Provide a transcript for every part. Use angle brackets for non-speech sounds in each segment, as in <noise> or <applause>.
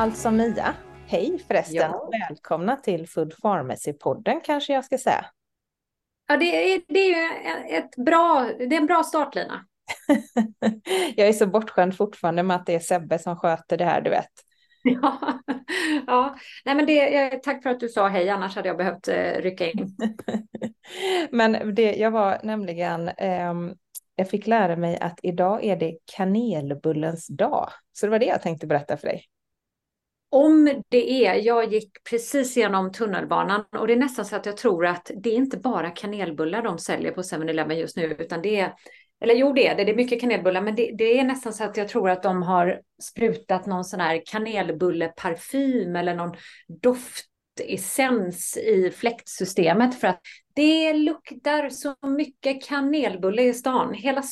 Alltså Mia, hej förresten. Ja. Välkomna till Food Pharmacy-podden kanske jag ska säga. Ja, det är, det är ett bra, det är en bra startlina. <laughs> jag är så bortskämd fortfarande med att det är Sebbe som sköter det här, du vet. <laughs> Ja, ja. Nej, men det, tack för att du sa hej, annars hade jag behövt eh, rycka in. <laughs> Men det, jag var nämligen, ehm, jag fick lära mig att idag är det kanelbullens dag. Så det var det jag tänkte berätta för dig. Om det är, jag gick precis genom tunnelbanan och det är nästan så att jag tror att det är inte bara kanelbullar de säljer på 7-Eleven just nu, utan det är, eller jo det är det, det är mycket kanelbullar, men det, det är nästan så att jag tror att de har sprutat någon sån här kanelbulleparfym eller någon doftessens i fläktsystemet för att det luktar så mycket kanelbulle i stan. Hela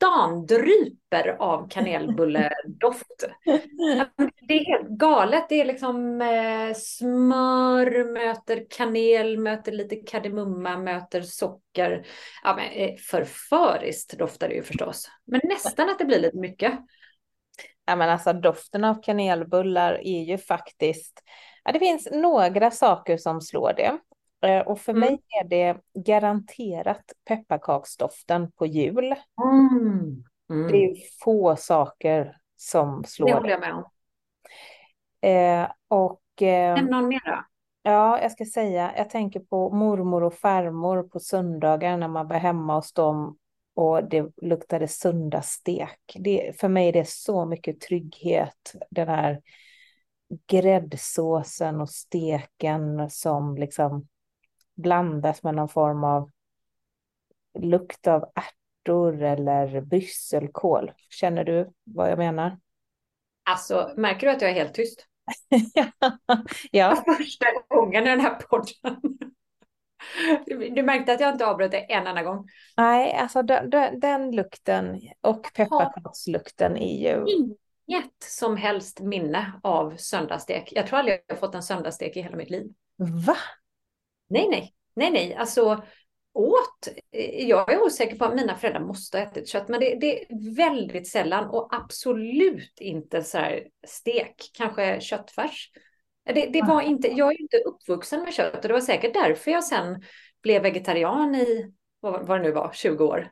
stan dryper av kanelbulledoft. <laughs> Det är helt galet. Det är liksom eh, smör möter kanel, möter lite kardemumma, möter socker. Ja, men, eh, förföriskt doftar det ju förstås. Men nästan att det blir lite mycket. Ja, men alltså doften av kanelbullar är ju faktiskt, ja, det finns några saker som slår det. Eh, Och för Mm. mig är det garanterat pepparkaksdoften på jul. Mm. Det är Mm. få saker som Det slår håller det. jag med om. Eh, och eh, någon mera. ja, jag ska säga, jag tänker på mormor och farmor på söndagar när man var hemma hos dem och det luktade söndagsstek. Det, för mig är det så mycket trygghet, den här gräddsåsen och steken som liksom blandas med någon form av lukt av ärtor eller brysselkål. Känner du vad jag menar? Alltså, märker du att jag är helt tyst? <laughs> Ja, <laughs> Första gången i den här podden. <laughs> Du, märkte att jag inte avbröt det en enda gång. nej, alltså den, den, den lukten och pepparkakslukten är ju... Inget som helst minne av söndagsstek. Jag tror aldrig jag har fått en söndagsstek i hela mitt liv. Va? Nej, nej, nej, nej, alltså åt. eh, Jag är osäker på att mina föräldrar måste ha ätit kött, men det, det är väldigt sällan och absolut inte så här stek, kanske köttfärs. Det, det var inte, jag är inte uppvuxen med kött och det var säkert därför jag sen blev vegetarian i, vad, vad det nu var, 20 år.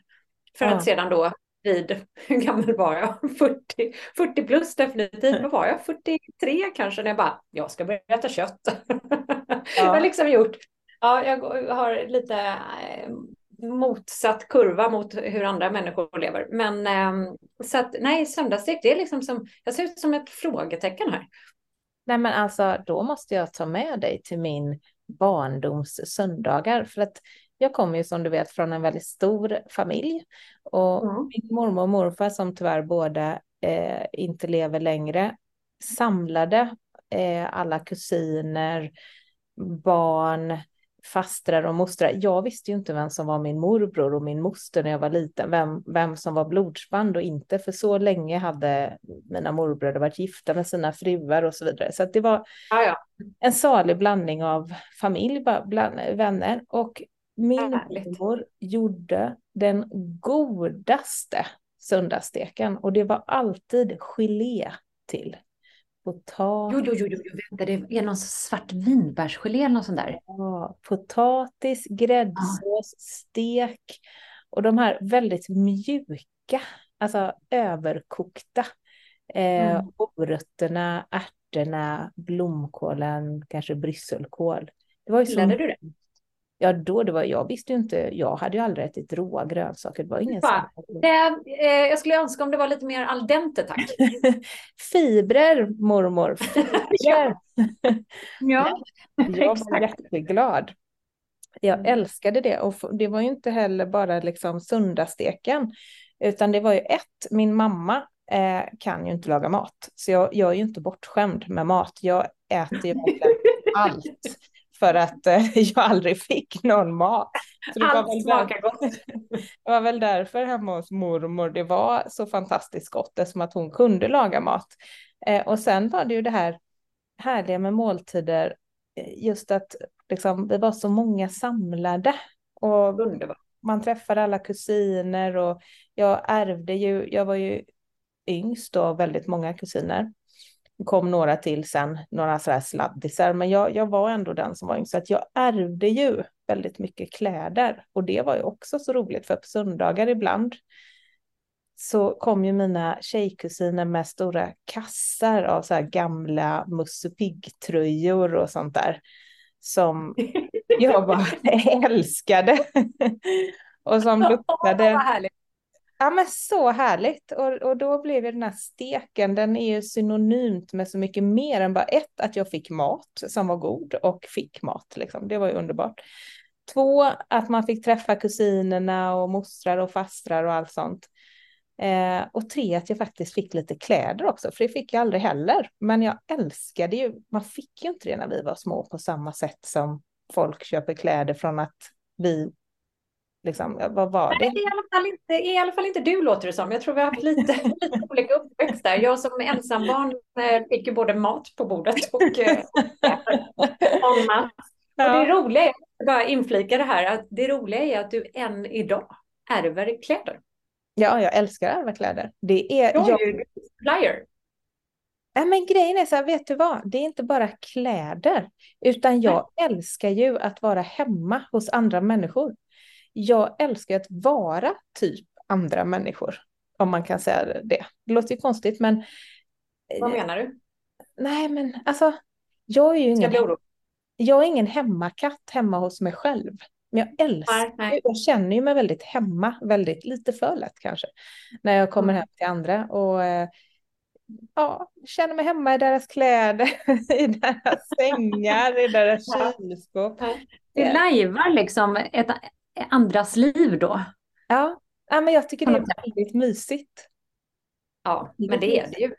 För Ja. att sedan då vid, <laughs> hur gammal var jag? <laughs> 40, 40 plus definitivt. Vad var jag? 43 kanske när jag bara, jag ska börja äta kött. <laughs> Jag har liksom gjort, ja, jag har lite eh, motsatt kurva mot hur andra människor lever. Men eh, så att nej, söndagsstek, det är liksom som, jag ser ut som ett frågetecken här. Nej, men alltså då måste jag ta med dig till min barndoms söndagar. För att jag kommer ju som du vet från en väldigt stor familj. Och Mm. min mormor och morfar som tyvärr båda eh, inte lever längre samlade eh, alla kusiner, barn, fastrar och mostrar. Jag visste ju inte vem som var min morbror och min moster när jag var liten, vem, vem som var blodsband och inte, för så länge hade mina morbröder varit gifta med sina fruar och så vidare. Så det var ja. en salig blandning av familj, bland, vänner. Och min Härligt. gjorde den godaste söndagssteken och det var alltid gelé till. Potatis, Jo, jo, jo, jo, vänta, det är någon svart vinbärsgelé eller något sånt där. Ja, potatis, gräddsås, stek och de här väldigt mjuka, alltså överkokta eh, Mm. morötterna, ärtorna, blomkålen, kanske brysselkål. Det var ju så Gillade du det? Ja, då det var, jag visste ju inte, jag hade ju aldrig ätit råa grönsaker. Det var ingen Va? det, eh, Jag skulle önska om det var lite mer al dente, tack. <laughs> Fibrer, mormor, fibrer. <laughs> ja, <laughs> jag var jätteglad. Jag älskade det och det var ju inte heller bara liksom söndagsteken, utan det var ju ett, min mamma eh, kan ju inte laga mat, så jag, jag är ju inte bortskämd med mat. Jag äter ju verkligen allt för att eh, <laughs> jag aldrig fick någon mat. Så det Allt var väl smakar gott. <laughs> det var väl därför hemma hos mormor det var så fantastiskt gott, eftersom att hon kunde laga mat. Eh, och sen var det ju det här härliga med måltider, eh, just att liksom, vi var så många samlade. Och man träffade alla kusiner och jag ärvde ju, jag var ju yngst och väldigt många kusiner. Kom några till sen, några sådär sladdisar, men jag, jag var ändå den som var yngst, så att jag ärvde ju väldigt mycket kläder. Och det var ju också så roligt för på söndagar ibland så kom ju mina tjejkusiner med stora kassar av så här gamla Musse Pigg-tröjor och sånt där som <laughs> jag bara <laughs> älskade. och som luktade Ja men så härligt och, och då blev ju den här steken, den är ju synonymt med så mycket mer än bara ett, att jag fick mat som var god och fick mat liksom. Det var ju underbart. Två, att man fick träffa kusinerna och mostrar och fastrar och allt sånt. Eh, och tre, att jag faktiskt fick lite kläder också, för det fick jag aldrig heller. Men jag älskade ju, man fick ju inte det när vi var små på samma sätt som folk köper kläder från att vi Liksom, vad var det? Nej, i, alla fall inte, I alla fall inte du låter det som. Jag tror vi har haft lite, <laughs> lite olika uppväxt där. Jag som ensambarn eh, fick ju både mat på bordet och eh, <laughs> mat. Och det roliga är, bara inflika det här, att det roliga är att du än idag ärver kläder. Ja, jag älskar att ärva kläder. Det är... Jag är ju flyer. Ja, men grejen är så här, vet du vad? Det är inte bara kläder, utan jag Nej. älskar ju att vara hemma hos andra människor jag älskar att vara typ andra människor, om man kan säga det. Det låter ju konstigt, men... Vad menar du? Nej, men alltså, jag är ju ingen, jag är ingen hemmakatt hemma hos mig själv. Men jag älskar, nej, nej. jag känner ju mig väldigt hemma, väldigt lite för lätt kanske, när jag kommer mm. hem till andra och eh, ja, känner mig hemma i deras kläder, <laughs> i deras sängar, i deras kylskåp. Du lajvar liksom ett, andras liv då. Ja, ja men jag tycker det är väldigt mysigt. Ja, men det är det ju.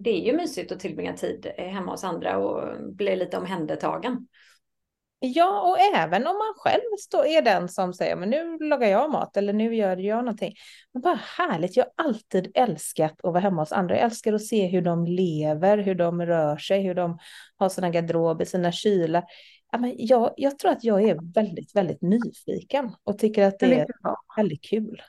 Det är ju mysigt att tillbringa tid hemma hos andra och bli lite omhändertagen. Ja, och även om man själv stå, är den som säger men nu lagar jag mat eller nu gör jag någonting. Men bara härligt, jag har alltid älskat att vara hemma hos andra. Jag älskar att se hur de lever, hur de rör sig, hur de har sina garderober, sina kylar men jag, jag tror att jag är väldigt, väldigt nyfiken och tycker att det är väldigt kul.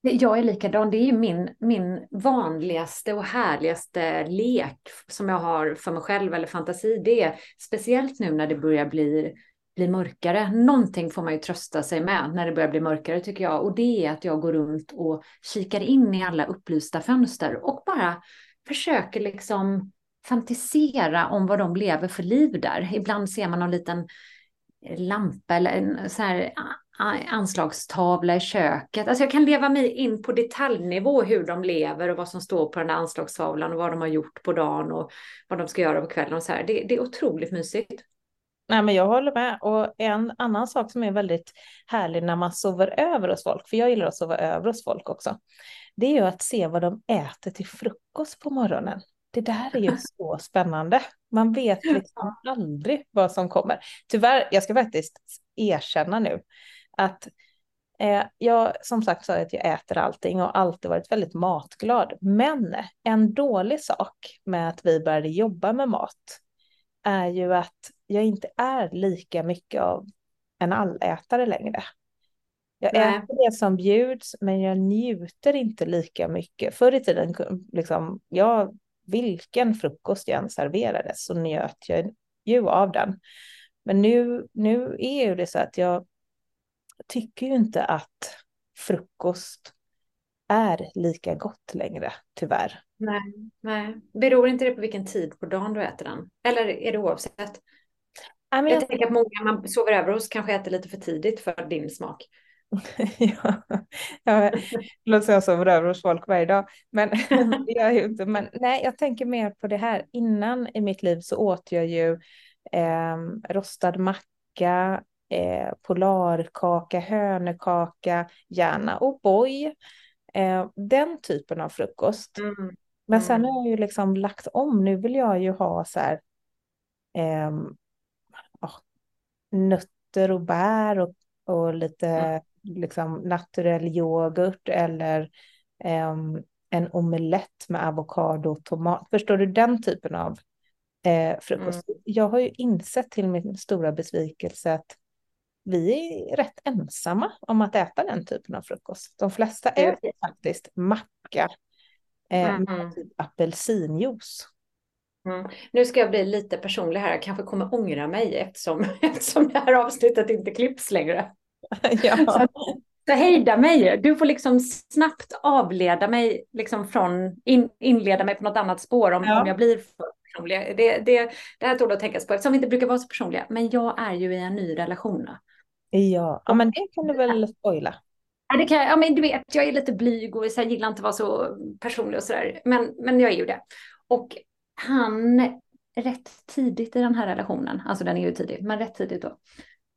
Jag är likadan. Det är min, min vanligaste och härligaste lek som jag har för mig själv eller fantasi. Det är speciellt nu när det börjar bli, bli mörkare. Någonting får man ju trösta sig med när det börjar bli mörkare tycker jag. Och det är att jag går runt och kikar in i alla upplysta fönster och bara försöker liksom fantisera om vad de lever för liv där. Ibland ser man någon liten eh, lampa eller en så här anslagstavla i köket. Alltså jag kan leva mig in på detaljnivå hur de lever och vad som står på den där anslagstavlan och vad de har gjort på dagen och vad de ska göra på kvällen och så här. Det, det är otroligt mysigt. Nej, men jag håller med. Och en annan sak som är väldigt härlig när man sover över hos folk, för jag gillar att sova över hos folk också, det är ju att se vad de äter till frukost på morgonen. Det där är ju så spännande. Man vet liksom aldrig vad som kommer. Tyvärr, jag ska faktiskt erkänna nu att eh, jag som sagt sa att jag äter allting och alltid varit väldigt matglad. Men en dålig sak med att vi började jobba med mat är ju att jag inte är lika mycket av en allätare längre. Jag Nej. äter det som bjuds, men jag njuter inte lika mycket. Förr i tiden, liksom, jag vilken frukost jag än serverades så njöt jag ju av den. Men nu, nu är ju det så att jag tycker ju inte att frukost är lika gott längre, tyvärr. Nej, nej. Beror inte det på vilken tid på dagen du äter den? Eller är det oavsett? Ja, jag, jag tänker att många man sover över hos kanske äter lite för tidigt för din smak. <laughs> ja, ja, låt säga jag sover över hos folk varje dag. Men <laughs> det gör jag ju inte. Men nej, jag tänker mer på det här. Innan i mitt liv så åt jag ju eh, rostad macka, eh, polarkaka, hönekaka, gärna O'boy. Eh, den typen av frukost. Mm. Men sen mm. har jag ju liksom lagt om. Nu vill jag ju ha så här eh, oh, nötter och bär och, och lite mm. Liksom naturell yoghurt eller eh, en omelett med avokado och tomat. Förstår du den typen av eh, frukost? Mm. Jag har ju insett till min stora besvikelse att vi är rätt ensamma om att äta den typen av frukost. De flesta äter faktiskt macka eh, mm. med typ apelsinjuice. Mm. Nu ska jag bli lite personlig här, jag kanske kommer ångra mig eftersom, <laughs> eftersom det här avsnittet inte klipps längre. <laughs> ja. så, så hejda mig, du får liksom snabbt avleda mig, liksom från, in, inleda mig på något annat spår om, ja. om jag blir för personlig. Det, det, det här tål att tänkas på eftersom vi inte brukar vara så personliga, men jag är ju i en ny relation. Ja, ja men det kan du väl spoila. Ja, det kan, ja, men du vet, jag är lite blyg och så här, gillar inte att vara så personlig och sådär. Men, men jag är ju det. Och han, rätt tidigt i den här relationen, alltså den är ju tidig, men rätt tidigt då,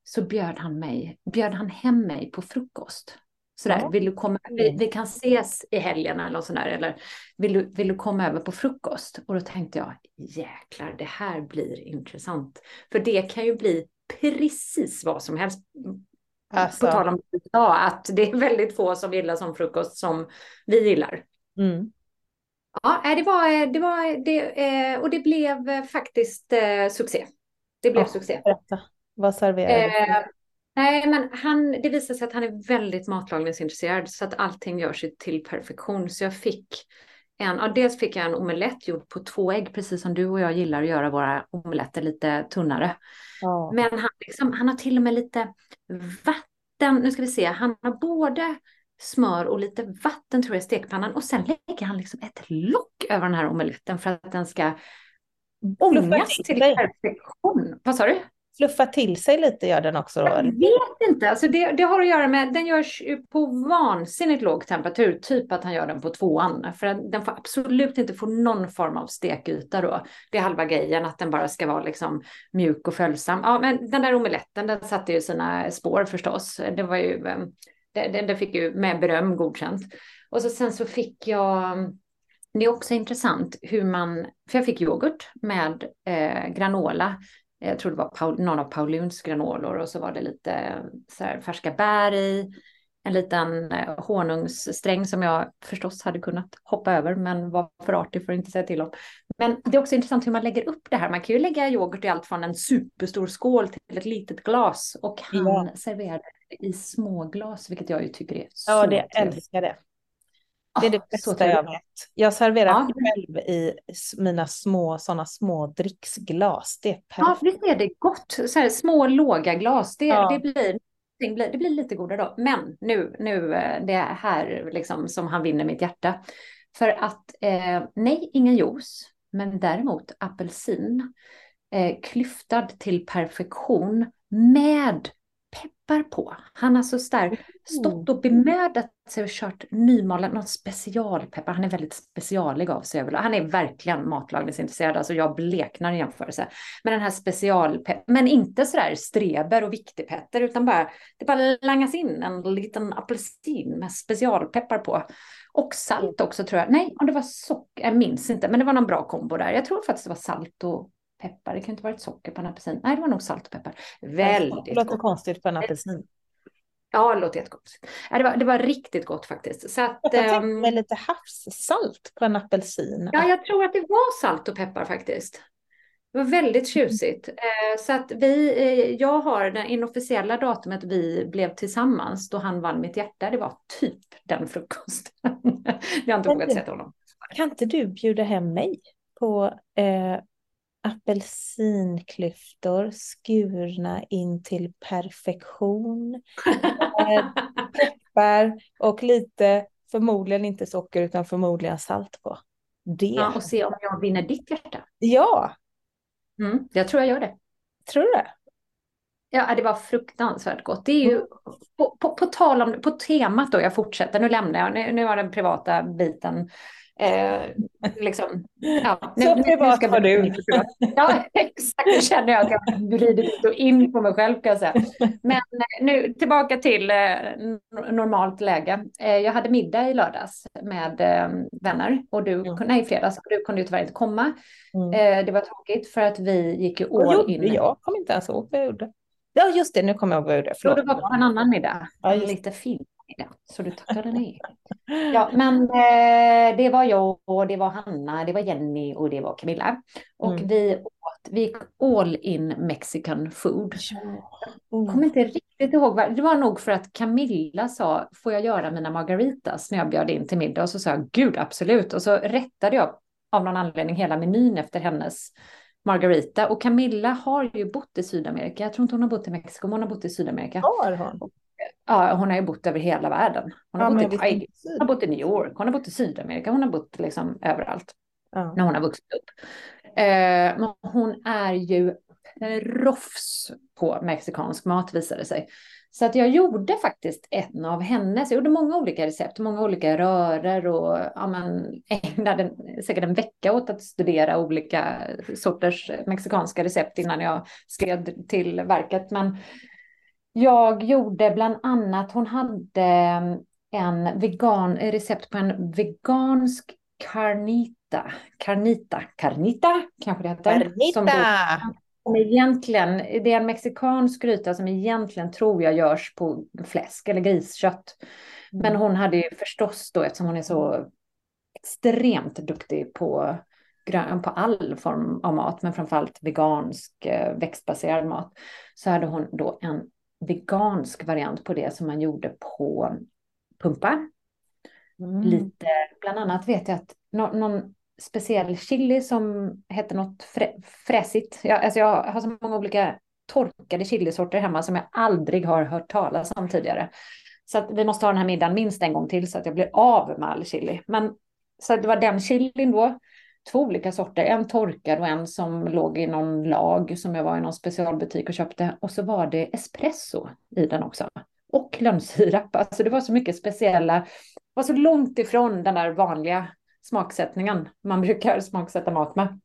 så bjöd han mig, bjöd han hem mig på frukost. Sådär, ja. vill du komma, vi, vi, kan ses i helgen eller sådär, eller vill du, vill du komma över på frukost? Och då tänkte jag, jäklar, det här blir intressant. För det kan ju bli precis vad som helst. Alltså. På tal om ja, att det är väldigt få som gillar som frukost som vi gillar. Mm. Ja, det var, det var det, eh, och det blev faktiskt eh, succé. Det blev ja, succé. Berätta. Vad serverade du? Eh, nej, men han, det visade sig att han är väldigt matlagningsintresserad så att allting gör sig till perfektion. Så jag fick en, ja, dels fick jag en omelett gjord på två ägg, precis som du och jag gillar att göra våra omeletter lite tunnare. Ja. Men han, liksom, han har till och med lite vatten, nu ska vi se, han har både smör och lite vatten tror jag i stekpannan och sen lägger han liksom ett lock över den här omeletten för att den ska ångas till perfektion. Vad sa du? Fluffa till sig lite gör den också? Då? Jag vet inte. Alltså det, det har att göra med, den görs på vansinnigt låg temperatur, typ att han gör den på tvåan. För den får absolut inte få någon form av stekyta då. Det är halva grejen, att den bara ska vara liksom mjuk och följsam. Ja, men den där omeletten, den satte ju sina spår förstås. Det var ju, ehm, den, den fick ju med beröm godkänt. Och så sen så fick jag det är också intressant hur man, för jag fick yoghurt med eh, granola jag tror det var Paul, någon av Pauluns granolor och så var det lite så här, färska bär i. En liten eh, honungssträng som jag förstås hade kunnat hoppa över men var för artig för att inte säga till om. Men det är också intressant hur man lägger upp det här. Man kan ju lägga yoghurt i allt från en superstor skål till ett litet glas och han ja. serverade i små glas, vilket jag ju tycker är så Ja, det älskar det. Det är det bästa jag vet. Jag serverar ja. själv i mina små, sådana små dricksglas. Det är perfekt. Ja, visst är det gott. Så här, små låga glas. Det, ja. det, blir, det blir lite godare då. Men nu, nu eh, det är här liksom som han vinner mitt hjärta. För att, eh, nej, ingen juice. Men däremot apelsin. Eh, klyftad till perfektion med peppar på. Han har så starkt stått och bemödat sig och kört nymalen, någon specialpeppar. Han är väldigt specialig av sig. Han är verkligen matlagningsintresserad, alltså jag bleknar i jämförelse. Men den här specialpeppar, men inte sådär streber och viktigpetter, utan bara, det bara langas in en liten apelsin med specialpeppar på. Och salt också tror jag. Nej, om det var socker, jag minns inte, men det var någon bra kombo där. Jag tror faktiskt det var salt och peppar. Det kan inte varit socker på en apelsin. Nej, det var nog salt och peppar. Väldigt Det låter gott. konstigt på en apelsin. Ja, det låter jättekonstigt. Ja, det, var, det var riktigt gott faktiskt. Så att, jag tänkte um, med lite havssalt på en apelsin. Ja, jag tror att det var salt och peppar faktiskt. Det var väldigt mm. tjusigt. Mm. Så att vi, eh, jag har det inofficiella datumet vi blev tillsammans då han vann mitt hjärta. Det var typ den frukosten. <laughs> jag har inte vågat säga till honom. Kan inte du bjuda hem mig på eh, apelsinklyftor skurna in till perfektion. <laughs> peppar och lite, förmodligen inte socker utan förmodligen salt på. Det. Ja, och se om jag vinner ditt hjärta. Ja. Mm, jag tror jag gör det. Tror du det? Ja, det var fruktansvärt gott. Det är ju, på, på, på tal om, på temat då, jag fortsätter, nu lämnar jag, nu, nu har den privata biten Eh, liksom, ja, nu, så privat var du. Ja, exakt. Nu känner jag att jag vrider ut in på mig själv kan jag säga. Men eh, nu tillbaka till eh, normalt läge. Eh, jag hade middag i lördags med eh, vänner och du, mm. nej fredags, och du kunde ju tyvärr inte komma. Mm. Eh, det var tråkigt för att vi gick ju all in. Jag kom inte ens ihåg vad jag gjorde. Ja, just det, nu kommer jag ihåg vad jag gjorde. Förlåt. Du var på en annan middag. Ja, lite film middag, så du tackade nej. <laughs> Ja, men eh, det var jag och det var Hanna, det var Jenny och det var Camilla. Och mm. vi åt, vi gick all in mexican food. Jag kommer inte riktigt ihåg, vad, det var nog för att Camilla sa, får jag göra mina margaritas när jag bjöd in till middag? Och så sa jag, gud absolut. Och så rättade jag av någon anledning hela menyn efter hennes Margarita. Och Camilla har ju bott i Sydamerika. Jag tror inte hon har bott i Mexiko, men hon har bott i Sydamerika. Har hon? Ja, hon har ju bott över hela världen. Hon har, ja, bott, i Thailand, hon har bott i New York, hon har bott i Sydamerika, hon har bott liksom överallt. Ja. När hon har vuxit upp. Eh, men hon är ju proffs på mexikansk mat visade sig. Så att jag gjorde faktiskt en av hennes, jag gjorde många olika recept, många olika rörer och ja, men, ägnade säkert en vecka åt att studera olika sorters mexikanska recept innan jag skrev till verket. Men jag gjorde bland annat, hon hade en vegan, recept på en vegansk carnita, carnita, carnita kanske det heter. Carnita! Som, då, som egentligen, det är en mexikansk gryta som egentligen tror jag görs på fläsk eller griskött. Mm. Men hon hade ju förstås då, eftersom hon är så extremt duktig på på all form av mat, men framförallt vegansk eh, växtbaserad mat, så hade hon då en vegansk variant på det som man gjorde på pumpa. Mm. Lite, bland annat vet jag att någon, någon speciell chili som hette något frä, fräsigt. Jag, alltså jag har så många olika torkade chilisorter hemma som jag aldrig har hört talas om tidigare. Så vi måste ha den här middagen minst en gång till så att jag blir av med all chili. Men så det var den chilin då två olika sorter, en torkad och en som låg i någon lag som jag var i någon specialbutik och köpte. Och så var det espresso i den också. Och lönnsirap. Alltså det var så mycket speciella, var så långt ifrån den där vanliga smaksättningen man brukar smaksätta mat med.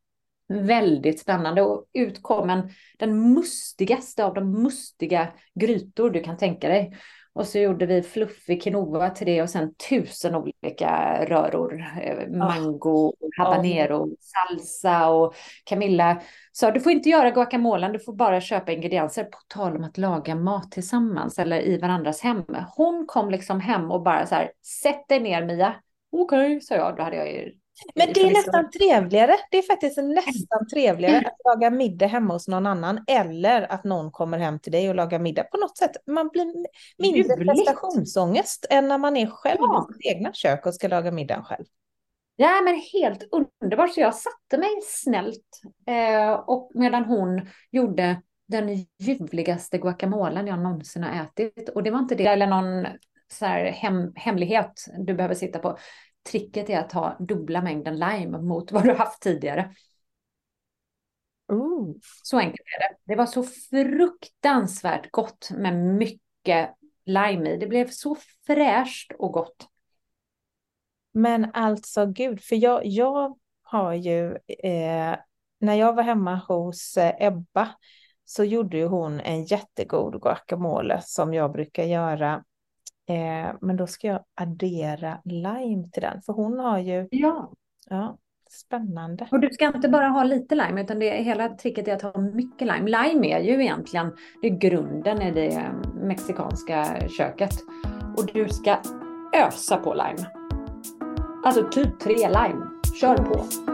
Väldigt spännande och utkom en, den mustigaste av de mustiga grytor du kan tänka dig. Och så gjorde vi fluffig quinoa till det och sen tusen olika röror. Eh, mango, habanero, salsa och Camilla sa du får inte göra guacamolen, du får bara köpa ingredienser. På tal om att laga mat tillsammans eller i varandras hem. Hon kom liksom hem och bara så här, sätt dig ner Mia. Okej, okay, sa jag. Då hade jag ju men det är nästan trevligare. Det är faktiskt nästan trevligare att laga middag hemma hos någon annan eller att någon kommer hem till dig och lagar middag. På något sätt, man blir mindre prestationsångest än när man är själv ja. i sitt egna kök och ska laga middag själv. Ja, men helt underbart. Så jag satte mig snällt eh, och medan hon gjorde den ljuvligaste guacamolen jag någonsin har ätit. Och det var inte det, eller någon så här hem, hemlighet du behöver sitta på tricket är att ha dubbla mängden lime mot vad du haft tidigare. Ooh. Så enkelt är det. Det var så fruktansvärt gott med mycket lime i. Det blev så fräscht och gott. Men alltså gud, för jag, jag har ju, eh, när jag var hemma hos eh, Ebba så gjorde ju hon en jättegod guacamole som jag brukar göra Eh, men då ska jag addera lime till den, för hon har ju... Ja. Ja, spännande. Och du ska inte bara ha lite lime, utan det, hela tricket är att ha mycket lime. Lime är ju egentligen det är grunden i det mexikanska köket. Och du ska ösa på lime. Alltså typ tre lime. Kör på.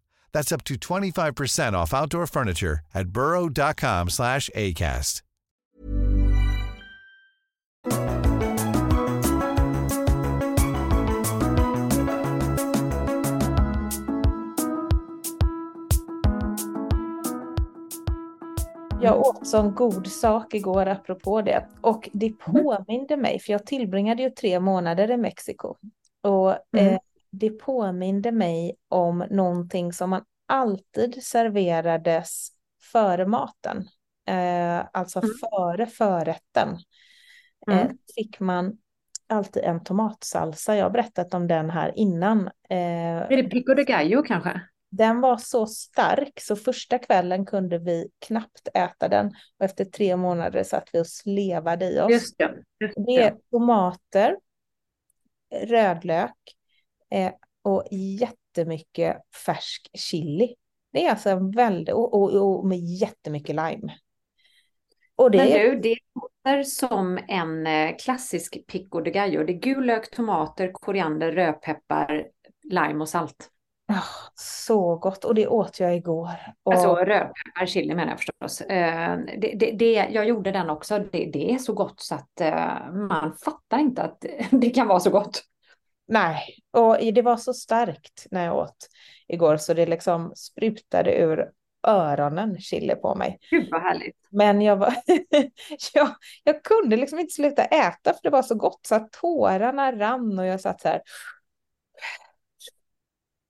That's up to 25% off outdoor furniture at burrow.com slash ACAST. Jag åt sån god sak igår apropå det och det påminde mig, för jag tillbringade ju tre månader i Mexiko och Mm. eh, det påminde mig om någonting som man alltid serverades före maten, eh, alltså Mm. före förrätten. Eh, Mm. fick man alltid en tomatsalsa. Jag har berättat om den här innan. Eh, Är det pico de gallo kanske? den var så stark så första kvällen kunde vi knappt äta den och efter tre månader satt vi och slevade i oss. Just det. Just Det är tomater, rödlök eh, och jättemycket färsk chili. Det är alltså en väldigt, och, och, och med jättemycket lime. Och det Men du, det låter som en eh, klassisk pico de gallo. Det är gul lök, tomater, koriander, rödpeppar, lime och salt. ah, så gott och det åt jag igår. Och, Alltså rödpeppar, chili menar jag förstås. Eh, det, det, det, jag gjorde den också. Det, det är så gott så att eh, man fattar inte att <laughs> det kan vara så gott. Nej, och det var så starkt när jag åt igår så det liksom sprutade ur öronen chili på mig. Gud vad härligt. Men jag, var, <laughs> jag, jag kunde liksom inte sluta äta för det var så gott så att tårarna rann och jag satt så här.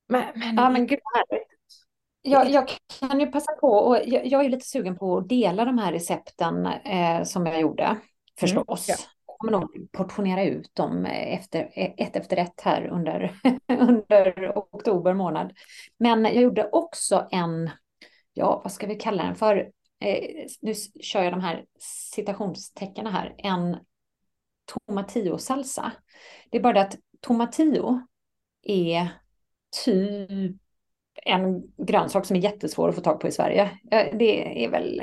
Men, men, Ja men gud vad härligt. Jag, jag kan ju passa på och jag, jag är lite sugen på att dela de här recepten eh, som jag gjorde förstås. ja. Jag kommer nog portionera ut dem efter, ett efter ett här under, <laughs> under oktober månad. Men jag gjorde också en, ja vad ska vi kalla den för? Eh, nu kör jag de här citationstecknen här. En tomatillo-salsa. Det är bara det att tomatillo är typ en grönsak som är jättesvår att få tag på i Sverige. Det är väl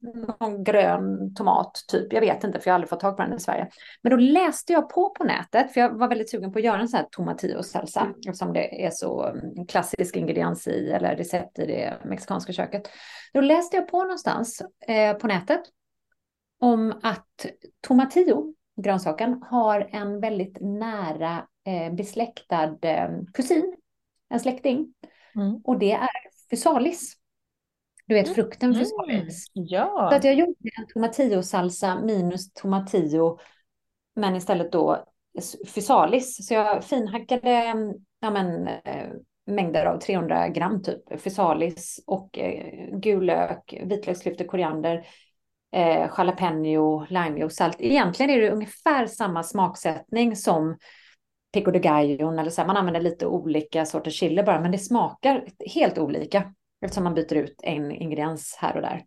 någon grön tomat typ. Jag vet inte för jag har aldrig fått tag på den i Sverige. Men då läste jag på på nätet för jag var väldigt sugen på att göra en sån här tomatillo-salsa eftersom det är så mm, klassisk ingrediens i eller recept i det mexikanska köket. Då läste jag på någonstans eh, på nätet om att tomatillo, grönsaken, har en väldigt nära eh, besläktad eh, kusin, en släkting. Mm. Och det är fysalis. Du vet frukten fysalis. Så ja, att jag gjorde en tomatillo-salsa minus tomatillo, men istället då fysalis. Så jag finhackade ja, men, eh, mängder av 300 gram typ fysalis och eh, gul lök, vitlöksklyftor, koriander, eh, jalapeno, limejuice, salt. Egentligen är det ungefär samma smaksättning som pico de gallo eller så här, man använder lite olika sorters chili bara, men det smakar helt olika eftersom man byter ut en ingrediens här och där.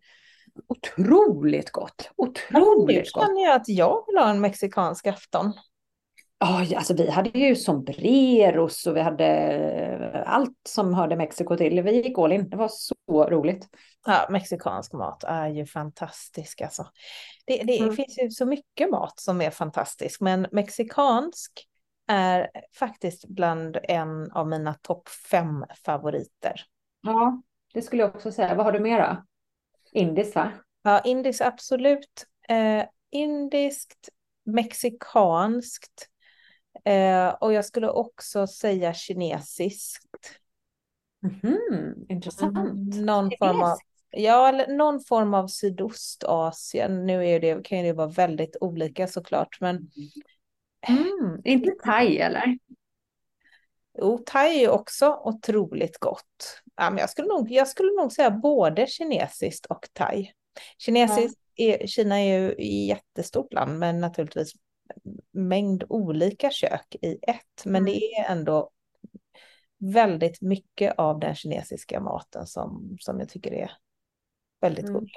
Otroligt gott, nu otroligt gott. känner jag att jag vill ha en mexikansk afton. Ja, alltså vi hade ju sombreros och vi hade allt som hörde Mexiko till. Vi gick all in. Det var så roligt. Ja, mexikansk mat är ju fantastisk alltså. Det, det Mm. finns ju så mycket mat som är fantastisk, men mexikansk är faktiskt bland en av mina topp fem favoriter. Ja, det skulle jag också säga. Vad har du mer då? Indiskt va? Ja, indiskt absolut. Eh, indiskt, mexikanskt eh, och jag skulle också säga kinesiskt. Mhm, intressant. Någon form av, Ja, eller någon form av Sydostasien. Nu är det, kan det vara väldigt olika såklart, men Mm, inte thai eller? Jo, thai är också otroligt gott. Ja, men jag, skulle nog, jag skulle nog säga både kinesiskt och thai. Kinesiskt är, Kina är ju ett jättestort land, men naturligtvis mängd olika kök i ett. Men det är ändå väldigt mycket av den kinesiska maten som, som jag tycker är väldigt Mm. god.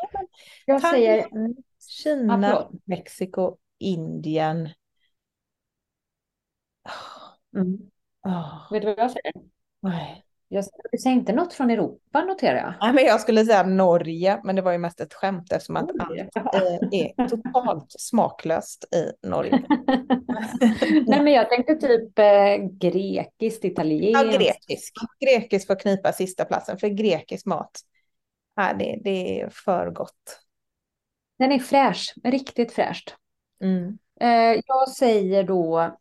Jag Thai, säger mm, Kina. Mexiko, Indien. Mm. Oh, Vet du vad jag säger? nej. Jag säger inte något från Europa noterar jag. Nej, men jag skulle säga Norge, men det var ju mest ett skämt eftersom att allt eh, är <laughs> totalt smaklöst i Norge. <laughs> Nej, men jag tänkte typ eh, grekiskt, Ja, italienskt. grekisk. Grekisk får knipa sista platsen, för grekisk mat, ja, det, det är för gott. Den är fräsch, riktigt fräscht. Mm. Eh, jag säger då,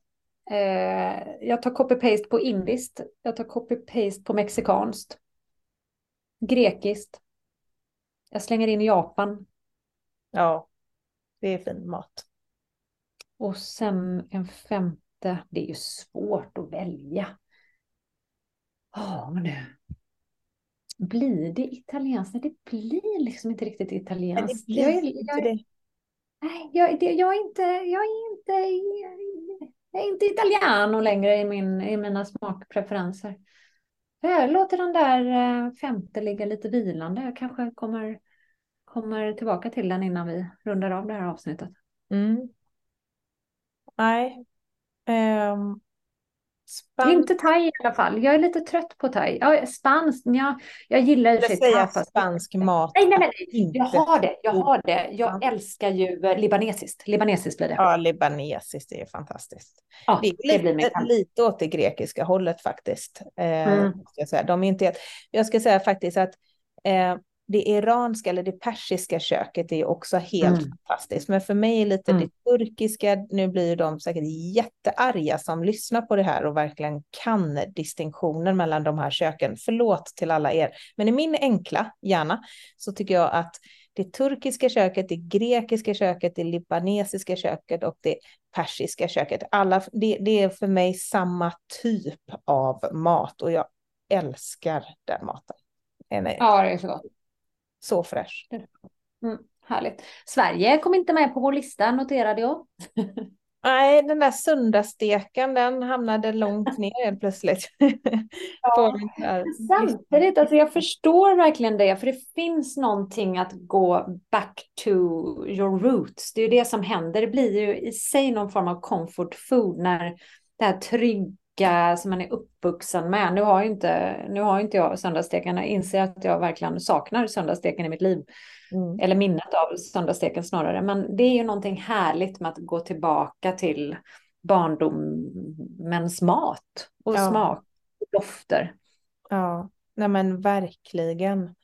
jag tar copy-paste på indiskt, jag tar copy-paste på mexikanskt, grekiskt. Jag slänger in Japan Ja, det är fin mat. och sen en femte. Det är ju svårt att välja. Ja, nu. Blir det italienskt? Nej, det blir liksom inte riktigt Men det italienskt. blir Jag är, inte jag, det. nej, jag, det, jag är inte, jag är inte, är inte italiano längre i, min, i mina smakpreferenser. Jag låter den där eh, femte ligga lite vilande. Jag kanske kommer, kommer tillbaka till den innan vi rundar av det här avsnittet. Mm. Nej. Um, spansk, Inte thai i alla fall. Jag är lite trött på thai. Ja, spanskt, ja, jag gillar jag säga tapas. spansk mat. Nej, nej, nej. Jag har det. Jag har det. Jag Ja. älskar ju eh, libanesiskt. Libanesiskt blir det. Ja, libanesiskt är fantastiskt. Ja, Det är det blir lite, lite åt det grekiska hållet faktiskt. Eh, Mm. jag, säga. De är inte, jag ska säga faktiskt att eh, det iranska eller det persiska köket är också helt Mm. fantastiskt. Men för mig är lite Mm. det turkiska, nu blir de säkert jättearga som lyssnar på det här och verkligen kan distinktionen mellan de här köken. Förlåt till alla er. Men i min enkla hjärna så tycker jag att det turkiska köket, det grekiska köket, det libanesiska köket och det persiska köket. Alla, det, det är för mig samma typ av mat och jag älskar den maten. Ja, det är så gott. Så fräsch. Mm, härligt. Sverige kom inte med på vår lista, noterade jag. <laughs> Nej, den där söndagssteken, den hamnade långt <laughs> ner helt plötsligt. Där Samtidigt, alltså jag förstår verkligen det, för det finns någonting att gå back to your roots. Det är ju det som händer. Det blir ju i sig någon form av comfort food när det här trygga som man är uppvuxen med. Nu har ju inte, nu har inte jag söndagssteken. Jag inser att jag verkligen saknar söndagssteken i mitt liv. Mm. Eller minnet av söndagssteken snarare. Men det är ju någonting härligt med att gå tillbaka till barndomens mat och Ja. smak och dofter. Ja, nej men verkligen.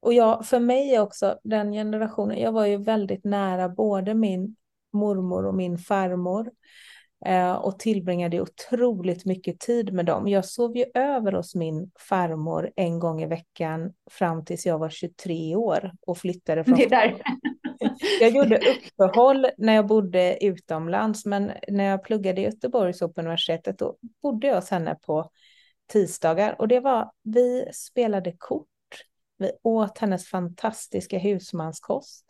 Och jag, för mig också den generationen, jag var ju väldigt nära både min mormor och min farmor och tillbringade otroligt mycket tid med dem. Jag sov ju över hos min farmor en gång i veckan fram tills jag var 23 år och flyttade från Det är där. <laughs> jag gjorde uppehåll när jag bodde utomlands, men när jag pluggade i Göteborg så på universitetet, då bodde jag hos henne på tisdagar. Och det var, vi spelade kort, vi åt hennes fantastiska husmanskost.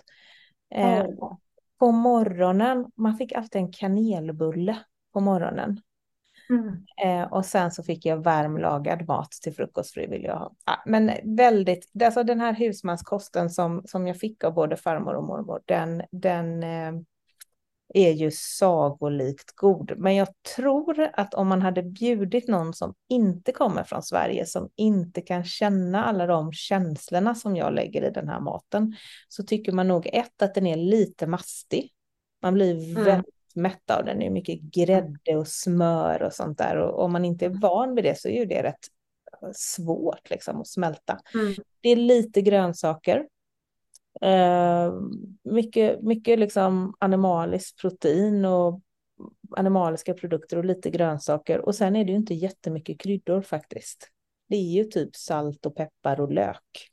Eh, Åh. På morgonen, man fick alltid en kanelbulle på morgonen. Mm. Eh, och sen så fick jag varmlagad mat till frukost, för det ville jag ha. Ja, men väldigt, alltså den här husmanskosten som, som jag fick av både farmor och mormor, den, den eh, är ju sagolikt god. Men jag tror att om man hade bjudit någon som inte kommer från Sverige, som inte kan känna alla de känslorna som jag lägger i den här maten, så tycker man nog ett att den är lite mastig. Man blir Mm. väldigt mätt av den. Det är mycket grädde och smör och sånt där. Och om man inte är van vid det så är ju det rätt svårt liksom att smälta. Mm. Det är lite grönsaker. Eh, mycket, mycket liksom animaliskt protein och animaliska produkter och lite grönsaker. Och sen är det ju inte jättemycket kryddor faktiskt. Det är ju typ salt och peppar och lök.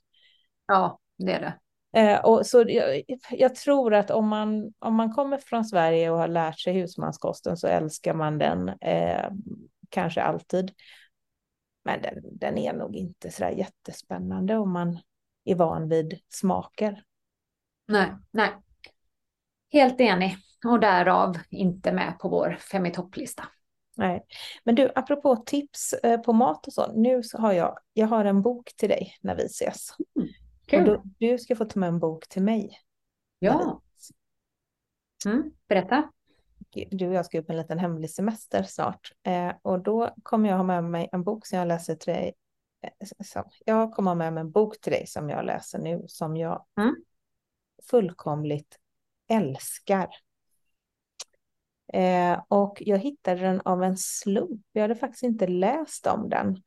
Ja, det är det. Eh, och så jag, jag, tror att om man, om man kommer från Sverige och har lärt sig husmanskosten så älskar man den eh, kanske alltid. Men den, den är nog inte så jättespännande om man är van vid smaker. Nej, nej. Helt enig och därav inte med på vår fem i topplista. Nej, men du, apropå tips eh, på mat och så, nu så har jag, jag har en bok till dig när vi ses. Mm, och du, du ska få ta med en bok till mig. Ja. Mm, berätta. Du och jag ska upp en liten hemlig semester snart. Eh, och då kommer jag ha med mig en bok som jag läser till dig. Eh, som, jag kommer ha med mig en bok till dig som jag läser nu, som jag mm. Fullkomligt älskar. Eh, och jag hittade den av en slump. Jag hade faktiskt inte läst om den.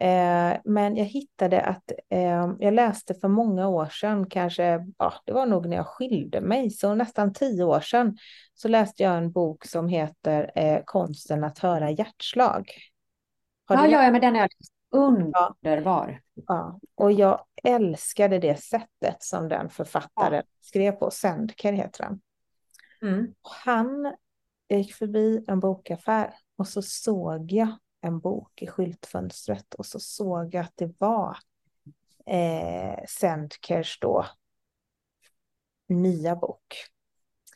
Eh, men jag hittade att eh, jag läste för många år sedan, kanske, ja, det var nog när jag skilde mig, så nästan tio år sedan, så läste jag en bok som heter eh, Konsten att höra hjärtslag. Har ja, ja, men den är underbar. Ja, och jag älskade det sättet som den författaren ja. skrev på, Sendker heter han. Mm. Han gick förbi en bokaffär och så såg jag en bok i skyltfönstret och så såg jag att det var eh, Sendkers då nya bok.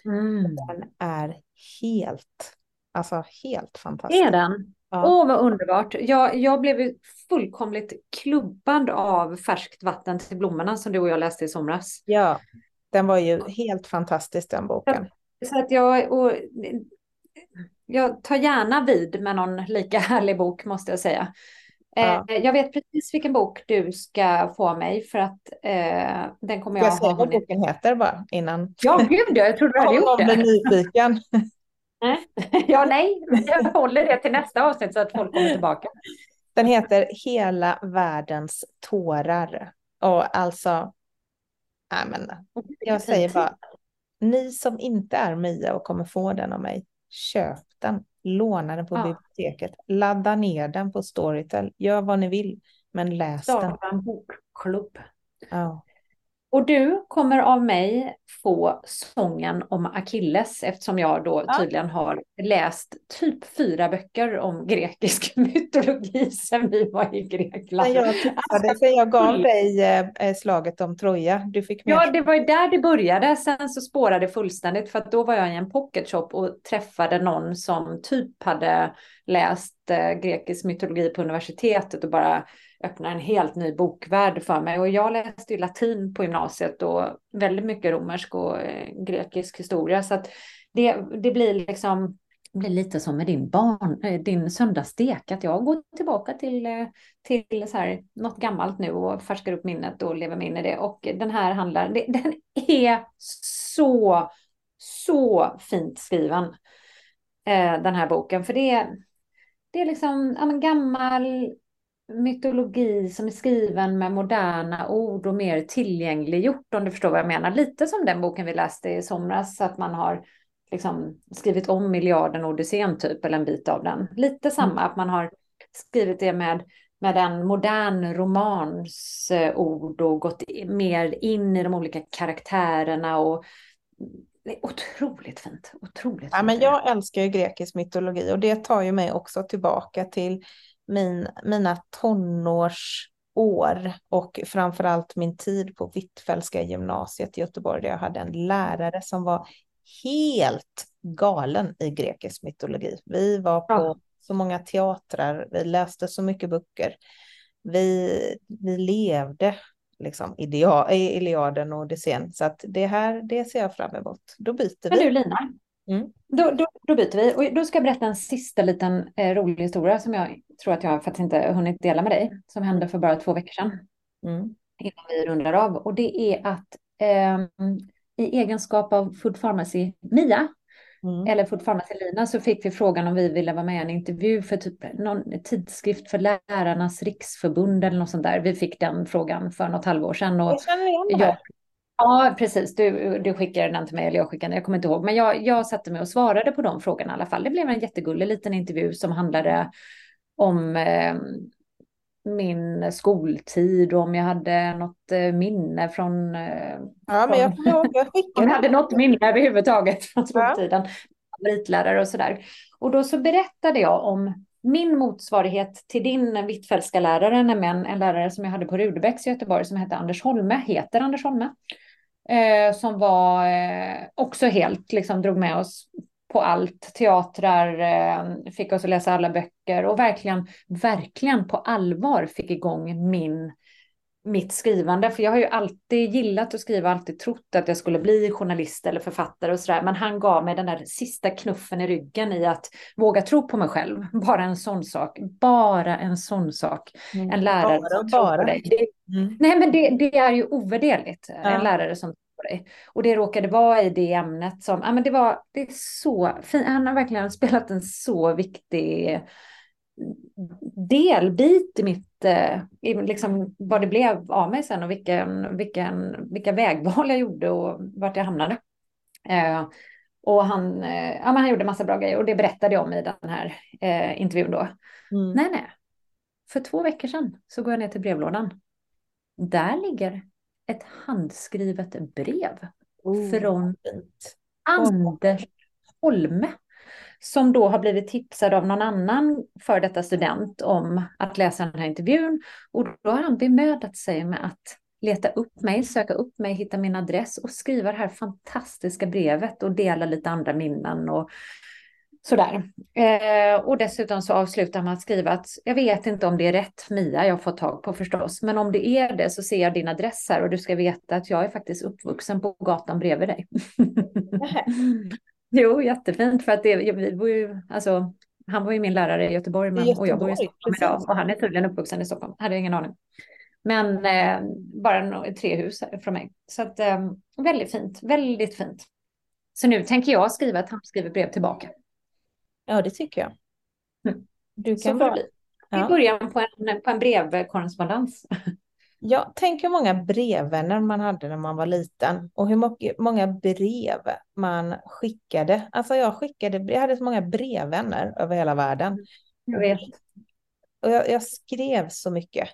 Mm. Den är helt, alltså helt fantastisk. Är den? Åh, ja. oh, vad underbart. Jag, jag blev fullkomligt klubbad av färskt vatten till blommorna som du och jag läste i somras. Ja, den var ju helt fantastisk den boken. Så att jag, och jag tar gärna vid med någon lika härlig bok måste jag säga. Ja. Eh, jag vet precis vilken bok du ska få mig för att eh, den kommer jag, jag ha. Jag vad boken heter bara innan. Ja, gud jag trodde du hade gjort det. Om nyfiken. <laughs> ja, nej, jag håller det till nästa avsnitt så att folk kommer tillbaka. Den heter Hela världens tårar. Och alltså, nej men, jag säger bara, ni som inte är Mia och kommer få den av mig, köp den, låna den på ja. biblioteket, ladda ner den på Storytel, gör vad ni vill, men läs Starta den. en bokklubb. Ja. Och du kommer av mig få sången om Akilles eftersom jag då ja. tydligen har läst typ fyra böcker om grekisk <laughs> mytologi sedan vi var i Grekland. jag tipsade, för jag gav dig eh, slaget om Troja. Du fick med. Ja, det var ju där det började. Sen så spårade det fullständigt för att då var jag i en pocketshop och träffade någon som typ hade läst eh, grekisk mytologi på universitetet och bara öppnar en helt ny bokvärld för mig. Och jag läste ju latin på gymnasiet och väldigt mycket romersk och eh, grekisk historia. Så att det, det blir liksom blir lite som med din, barn, eh, din söndagsstek, att jag går tillbaka till, eh, till så här, något gammalt nu och färskar upp minnet och lever mig in i det. Och den här handlar, <laughs> den är så, så fint skriven, den här boken. För det, det är liksom ja, men gammal mytologi som är skriven med moderna ord och mer tillgängliggjort om du förstår vad jag menar. Lite som den boken vi läste i somras, att man har liksom skrivit om miljarden Odysseen typ, eller en bit av den. Lite mm. samma, att man har skrivit det med, med en modern romans eh, ord och gått mer in i de olika karaktärerna och det är otroligt fint. Otroligt ja, Men jag älskar ju grekisk mytologi och det tar ju mig också tillbaka till min, mina tonårsår och framförallt min tid på Hvitfeldtska gymnasiet i Göteborg där jag hade en lärare som var helt galen i grekisk mytologi. Vi var på ja. så många teatrar, vi läste så mycket böcker. Vi, vi levde liksom Iliaden och Odysseen. Så att det här, det ser jag fram emot. Då byter vi. Men du Lina, Mm. Då, då, då, byter vi. Och då ska jag berätta en sista liten eh, rolig historia som jag tror att jag faktiskt inte hunnit dela med dig. Som hände för bara två veckor sedan. Mm. Innan vi rundar av. Och det är att eh, i egenskap av Food Pharmacy Mia, mm. eller Food Pharmacy Lina, så fick vi frågan om vi ville vara med i en intervju för typ någon tidskrift för Lärarnas riksförbund eller något sånt där. Vi fick den frågan för något halvår sedan. Och jag känner igen det. Ja, precis. Du, du skickade den till mig, eller jag skickade den, jag kommer inte ihåg. Men jag, jag satte mig och svarade på de frågorna i alla fall. Det blev en jättegullig liten intervju som handlade om eh, min skoltid och om jag hade något eh, minne från... Eh, ja, men jag jag <laughs> skickade. Om jag hade något minne överhuvudtaget från skoltiden. Ja. Favoritlärare och sådär. Och då så berättade jag om min motsvarighet till din Hvitfeldtska lärare, nämligen en lärare som jag hade på Rudebecks i Göteborg som hette Anders Holme, heter Anders Holme. Eh, som var eh, också helt, liksom drog med oss på allt, teatrar, eh, fick oss att läsa alla böcker och verkligen, verkligen på allvar fick igång min mitt skrivande, för jag har ju alltid gillat att skriva, alltid trott att jag skulle bli journalist eller författare och sådär, men han gav mig den där sista knuffen i ryggen i att våga tro på mig själv. <laughs> Bara en sån sak, bara en sån sak. Mm. En lärare bara, som bara. tror på dig. Det, mm. Nej, men det, det, är ju ovärderligt, ja. en lärare som dig. Och det råkade vara i det ämnet som, ja men det var, det är så fint, han har verkligen spelat en så viktig delbit i mitt, eh, liksom vad det blev av mig sen och vilken, vilken, vilka vägval jag gjorde och vart jag hamnade. Eh, och han, eh, ja, men han gjorde massa bra grejer och det berättade jag om i den här eh, intervjun då. Mm. Nej, nej. För två veckor sedan så går jag ner till brevlådan. Där ligger ett handskrivet brev oh, från. Anders Holme som då har blivit tipsad av någon annan för detta student om att läsa den här intervjun. Och då har han bemödat sig med att leta upp mig, söka upp mig, hitta min adress och skriva det här fantastiska brevet och dela lite andra minnen och sådär. Eh, och dessutom så avslutar man att skriva att jag vet inte om det är rätt Mia jag fått tag på förstås, men om det är det så ser jag din adress här och du ska veta att jag är faktiskt uppvuxen på gatan bredvid dig. <laughs> Jo, jättefint för att det, vi var ju, alltså, han var ju min lärare i Göteborg, men, Göteborg och jag bor i Stockholm idag och han är tydligen uppvuxen i Stockholm. Hade ingen aning. Men eh, bara tre hus från mig. Så att, eh, väldigt fint, väldigt fint. Så nu tänker jag skriva ett handskrivet brev tillbaka. Ja, det tycker jag. Mm. Du kan Så bli. Ja. Början på en, på en brevkorrespondens. Ja, tänk hur många brevvänner man hade när man var liten och hur många brev man skickade. Alltså jag skickade, jag hade så många brevvänner över hela världen. Jag vet. Och jag, jag skrev så mycket.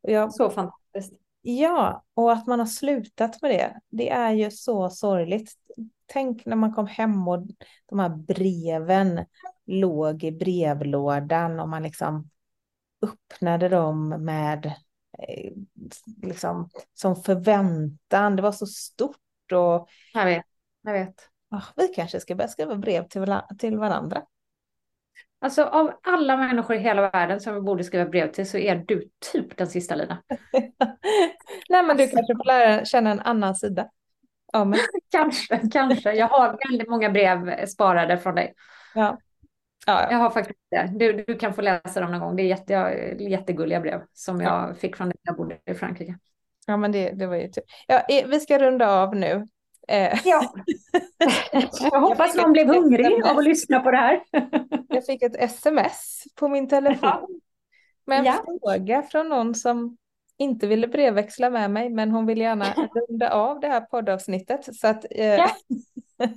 Jag, så fantastiskt. Ja, och att man har slutat med det, det är ju så sorgligt. Tänk när man kom hem och de här breven låg i brevlådan och man liksom öppnade dem med Eh, liksom, som förväntan. Det var så stort. Och, jag vet. Jag vet. Oh, vi kanske ska börja skriva brev till, till varandra. Alltså av alla människor i hela världen som vi borde skriva brev till så är du typ den sista Lina. <laughs> Nej men du alltså. kanske får lära känna en annan sida. Ja, men... <laughs> kanske, kanske. Jag har väldigt många brev sparade från dig. Ja. Ja, Jag har faktiskt det. Du, du kan få läsa dem någon gång. Det är jätte, jättegulliga brev som jag ja. fick från när jag bodde i Frankrike. Ja, men det, det var ju tur. Ja, vi ska runda av nu. Eh. Ja. <laughs> jag hoppas någon blev hungrig av att lyssna på det här. jag fick ett sms på min telefon med en ja. fråga från någon som inte ville brevväxla med mig, men hon vill gärna <laughs> runda av det här poddavsnittet. Så att, eh, ja. <laughs>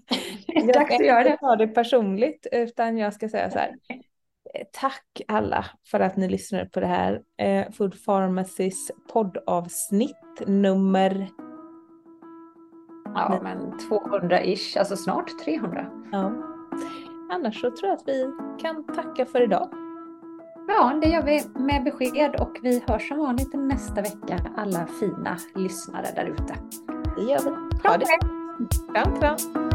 jag ska inte ta det personligt, utan jag ska säga så här. Tack alla för att ni lyssnade på det här eh, Food Pharmacys poddavsnitt nummer... Ja, men 200-ish, alltså snart 300. Ja. Annars så tror jag att vi kan tacka för idag. Ja, det gör vi med besked och vi hörs som vanligt nästa vecka, alla fina lyssnare där ute. Det gör vi. Ha det. Kram, kram.